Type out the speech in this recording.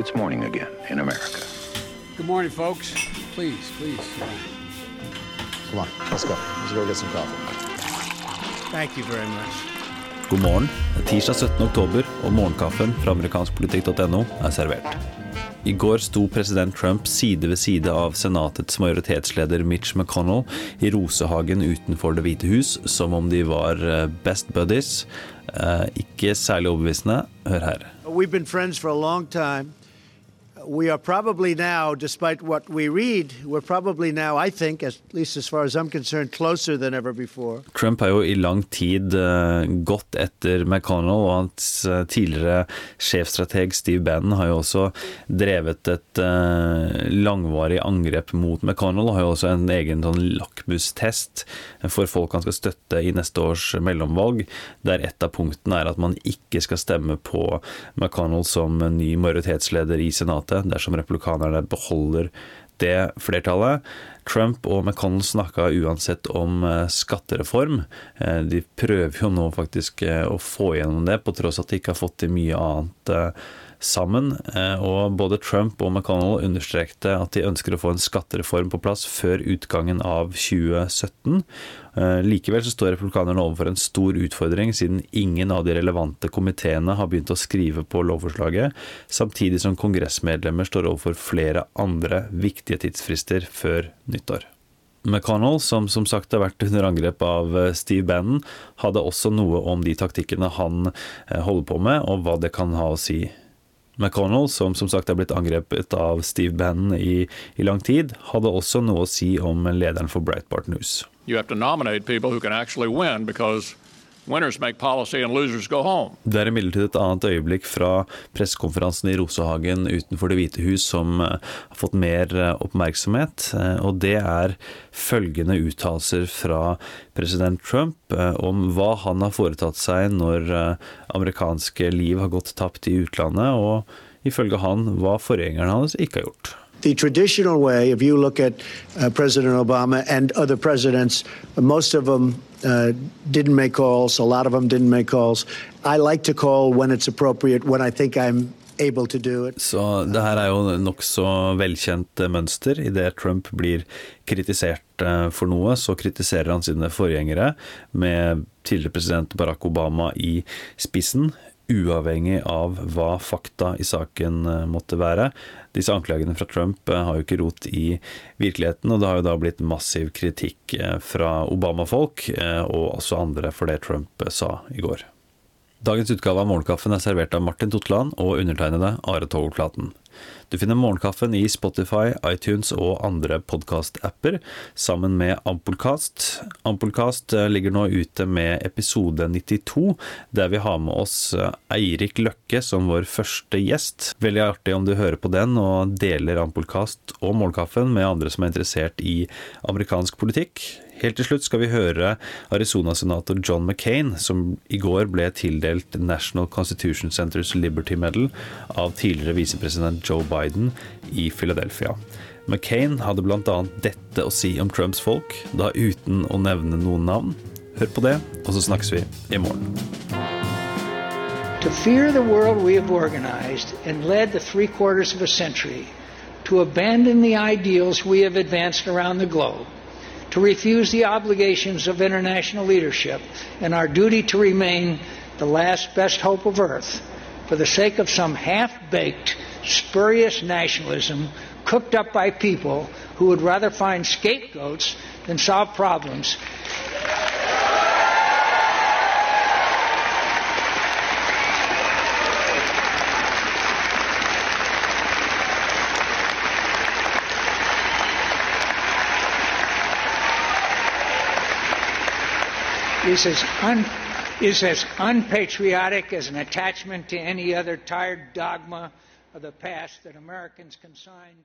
it's morning again in America. Good morning, folks. Please, please. Come on, let's go. Let's go get some coffee. Thank you very much. God morgen. Det er tirsdag 17. oktober, og morgenkaffen fra amerikanskpolitikk.no er servert. I går sto president Trump side ved side av senatets majoritetsleder Mitch McConnell i rosehagen utenfor Det hvite hus, som om de var eh, best buddies. Eh, ikke særlig overbevisende. Hør her. We've been friends for a long time. We are probably now, despite what we read, we're probably now, I think, at least as far as I'm concerned, closer than ever before. Trump har jo i lang tid uh, gått etter McConnell, og hans uh, tidligere sjefstrateg Steve Bannon har jo også drevet et uh, langvarig angrep mot McConnell, og har jo også en egen sånn lakmustest for folk han skal støtte i neste års mellomvalg, der et av punktene er at man ikke skal stemme på McConnell som ny majoritetsleder i senatet dersom republikanerne beholder det flertallet. Trump og McConnell snakka uansett om eh, skattereform. Eh, de prøver jo nå faktisk eh, å få gjennom det, på tross at de ikke har fått til mye annet sammen. Og både Trump og McConnell understrekte at de ønsker å få en skattereform på plass før utgangen av 2017. Eh, likevel så står republikanerne overfor en stor utfordring, siden ingen av de relevante komiteene har begynt å skrive på lovforslaget, samtidig som kongressmedlemmer står overfor flere andre viktige tidsfrister før nyttår. McConnell, som som sagt har vært under angrep av eh, Steve Bannon, hadde også noe om de taktikkene han eh, holder på med, og hva det kan ha å si McConnell, som som sagt er blitt angrepet av Steve Bannon i, i lang tid, hadde også noe å si om lederen for Breitbart News. You have to nominate people who can actually win because Det er imidlertid et annet øyeblikk fra pressekonferansen i Rosehagen utenfor Det hvite hus som eh, har fått mer eh, oppmerksomhet. Eh, og det er følgende uttalelser fra president Trump om hva han har foretatt seg når amerikanske liv har gått tapt i utlandet, og ifølge han hva forgjengeren hans ikke har gjort. The traditional way, if you look at uh, President Obama and other presidents, most of them uh, didn't make calls. A lot of them didn't make calls. I like to call when it's appropriate, when I think I'm. Så det her er jo nokså velkjent eh, mønster. Idet Trump blir kritisert eh, for noe, så kritiserer han sine forgjengere, med tidligere president Barack Obama i spissen uavhengig av hva fakta i saken eh, måtte være. Disse anklagene fra Trump eh, har jo ikke rot i virkeligheten, og det har jo da blitt massiv kritikk eh, fra Obama-folk, og også andre for det Trump sa i går. Dagens utgave av Morgenkaffen er servert av Martin Totland og undertegnede Are Togflaten. Du finner Morgenkaffen i Spotify, iTunes og andre podkast-apper, sammen med Ampolkast. Ampolkast eh, ligger nå ute med episode 92, der vi har med oss eh, Eirik Løkke som vår første gjest. Veldig artig om du hører på den og deler Ampolkast og Morgenkaffen med andre som er interessert i amerikansk politikk. Helt til slutt skal vi høre Arizona-senator John McCain, som i går ble tildelt National Constitution Centers Liberty Medal av tidligere visepresident Joe Biden i Philadelphia. McCain hadde bl.a. dette å si om Trumps folk, da uten å nevne noen navn. Hør på det, og så snakkes vi i morgen. To fear the world we have organized and led the three quarters of a century, to abandon the ideals we have advanced around the globe, to refuse the obligations of international leadership and our duty to remain the last best hope of earth for the sake of some half baked, spurious nationalism cooked up by people who would rather find scapegoats than solve problems is as, un, is as unpatriotic as an attachment to any other tired dogma of the past that Americans consigned.